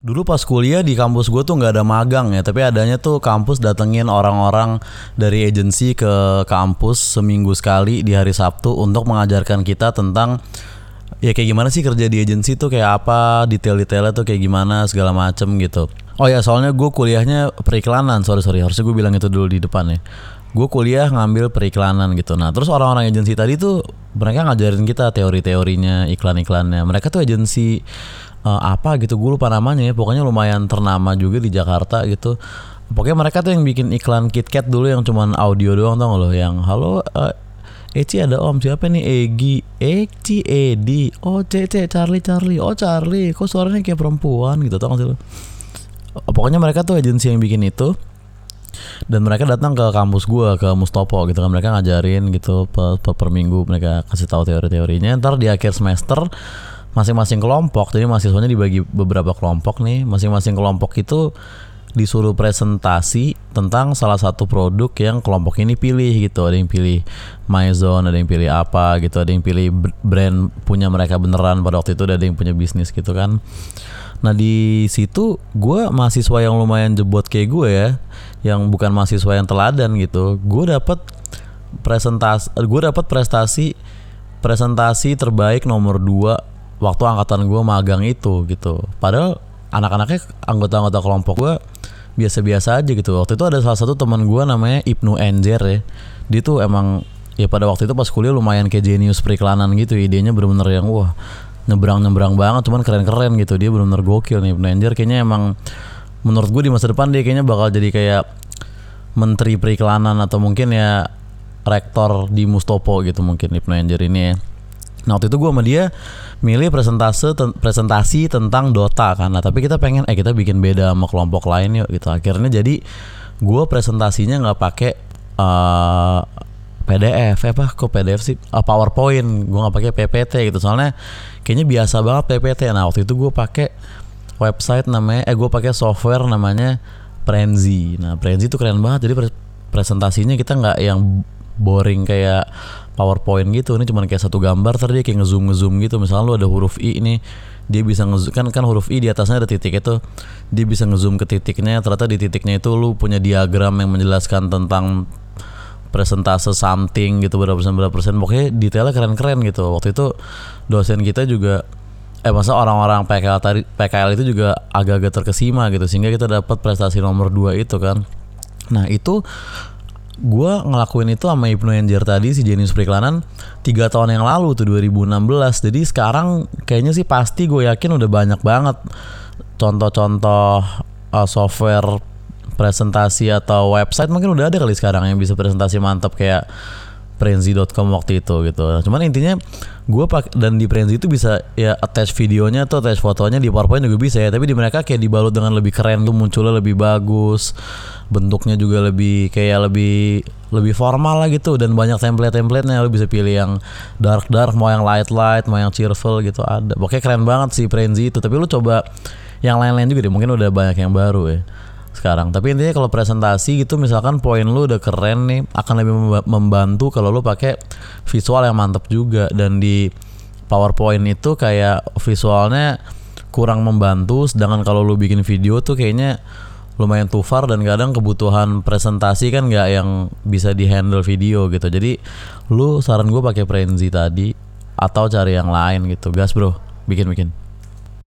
Dulu pas kuliah di kampus gue tuh nggak ada magang ya, tapi adanya tuh kampus datengin orang-orang dari agensi ke kampus seminggu sekali di hari Sabtu untuk mengajarkan kita tentang ya kayak gimana sih kerja di agensi tuh kayak apa, detail-detailnya tuh kayak gimana segala macem gitu. Oh ya soalnya gue kuliahnya periklanan, sorry sorry harusnya gue bilang itu dulu di depan ya. Gue kuliah ngambil periklanan gitu. Nah terus orang-orang agensi tadi tuh mereka ngajarin kita teori-teorinya, iklan-iklannya. Mereka tuh agensi uh, apa gitu gue lupa namanya ya. Pokoknya lumayan ternama juga di Jakarta gitu. Pokoknya mereka tuh yang bikin iklan KitKat dulu yang cuman audio doang tau gak lo? Yang halo uh, Eci ada om siapa nih? Egi. Eci Edi. Oh Cece Charlie Charlie. Oh Charlie kok suaranya kayak perempuan gitu tau gak sih lo? Pokoknya mereka tuh agensi yang bikin itu dan mereka datang ke kampus gue ke Mustopo gitu kan. Mereka ngajarin gitu per, per, per minggu. Mereka kasih tahu teori-teorinya. Ntar di akhir semester masing-masing kelompok jadi mahasiswanya dibagi beberapa kelompok nih. Masing-masing kelompok itu disuruh presentasi tentang salah satu produk yang kelompok ini pilih gitu. Ada yang pilih MyZone ada yang pilih apa gitu. Ada yang pilih brand punya mereka beneran pada waktu itu ada yang punya bisnis gitu kan. Nah di situ gue mahasiswa yang lumayan jebot kayak gue ya yang bukan mahasiswa yang teladan gitu gue dapat presentasi gue dapat prestasi presentasi terbaik nomor 2 waktu angkatan gue magang itu gitu. Padahal anak-anaknya anggota-anggota kelompok gue biasa-biasa aja gitu. Waktu itu ada salah satu teman gue namanya Ibnu Enjer ya. Dia tuh emang ya pada waktu itu pas kuliah lumayan kayak jenius periklanan gitu idenya bener-bener yang wah nyebrang-nyebrang banget cuman keren-keren gitu. Dia bener-bener gokil nih Ibnu Enjer. Kayaknya emang menurut gue di masa depan dia kayaknya bakal jadi kayak menteri periklanan atau mungkin ya rektor di Mustopo gitu mungkin Ibnu Enjer ini ya. Nah waktu itu gue sama dia milih presentase ten, presentasi tentang Dota kan. Nah tapi kita pengen eh kita bikin beda sama kelompok lain yuk gitu. Akhirnya jadi gue presentasinya nggak pakai uh, PDF eh, apa? Kok PDF sih? Uh, PowerPoint. Gue nggak pakai PPT gitu. Soalnya kayaknya biasa banget PPT nah waktu itu gue pakai website namanya eh gue pakai software namanya Prenzi nah Prenzi itu keren banget. Jadi presentasinya kita nggak yang boring kayak PowerPoint gitu. Ini cuma kayak satu gambar tadi kayak ngezoom ngezoom gitu. Misalnya lu ada huruf i ini dia bisa ngezoom kan kan huruf i di atasnya ada titik itu. Dia bisa ngezoom ke titiknya ternyata di titiknya itu lu punya diagram yang menjelaskan tentang presentase something gitu berapa persen berapa persen. Pokoknya detailnya keren-keren gitu. Waktu itu dosen kita juga eh masa orang-orang PKL tadi PKL itu juga agak-agak terkesima gitu sehingga kita dapat prestasi nomor 2 itu kan. Nah itu gue ngelakuin itu sama Ibnu Enjer tadi si Jenius Periklanan tiga tahun yang lalu tuh 2016 jadi sekarang kayaknya sih pasti gue yakin udah banyak banget contoh-contoh uh, software presentasi atau website mungkin udah ada kali sekarang yang bisa presentasi mantap kayak Prenzi.com waktu itu gitu. Cuman intinya gue pak dan di Prenzi itu bisa ya attach videonya atau attach fotonya di PowerPoint juga bisa ya. Tapi di mereka kayak dibalut dengan lebih keren tuh munculnya lebih bagus, bentuknya juga lebih kayak lebih lebih formal lah gitu dan banyak template-templatenya lo bisa pilih yang dark dark mau yang light light mau yang cheerful gitu ada. Pokoknya keren banget sih Prenzi itu. Tapi lu coba yang lain-lain juga deh mungkin udah banyak yang baru ya sekarang. Tapi intinya kalau presentasi gitu misalkan poin lu udah keren nih akan lebih membantu kalau lu pakai visual yang mantep juga. Dan di PowerPoint itu kayak visualnya kurang membantu sedangkan kalau lu bikin video tuh kayaknya lumayan too far dan kadang kebutuhan presentasi kan nggak yang bisa di handle video gitu. Jadi lu saran gue pakai Prenzi tadi atau cari yang lain gitu. Gas bro. Bikin bikin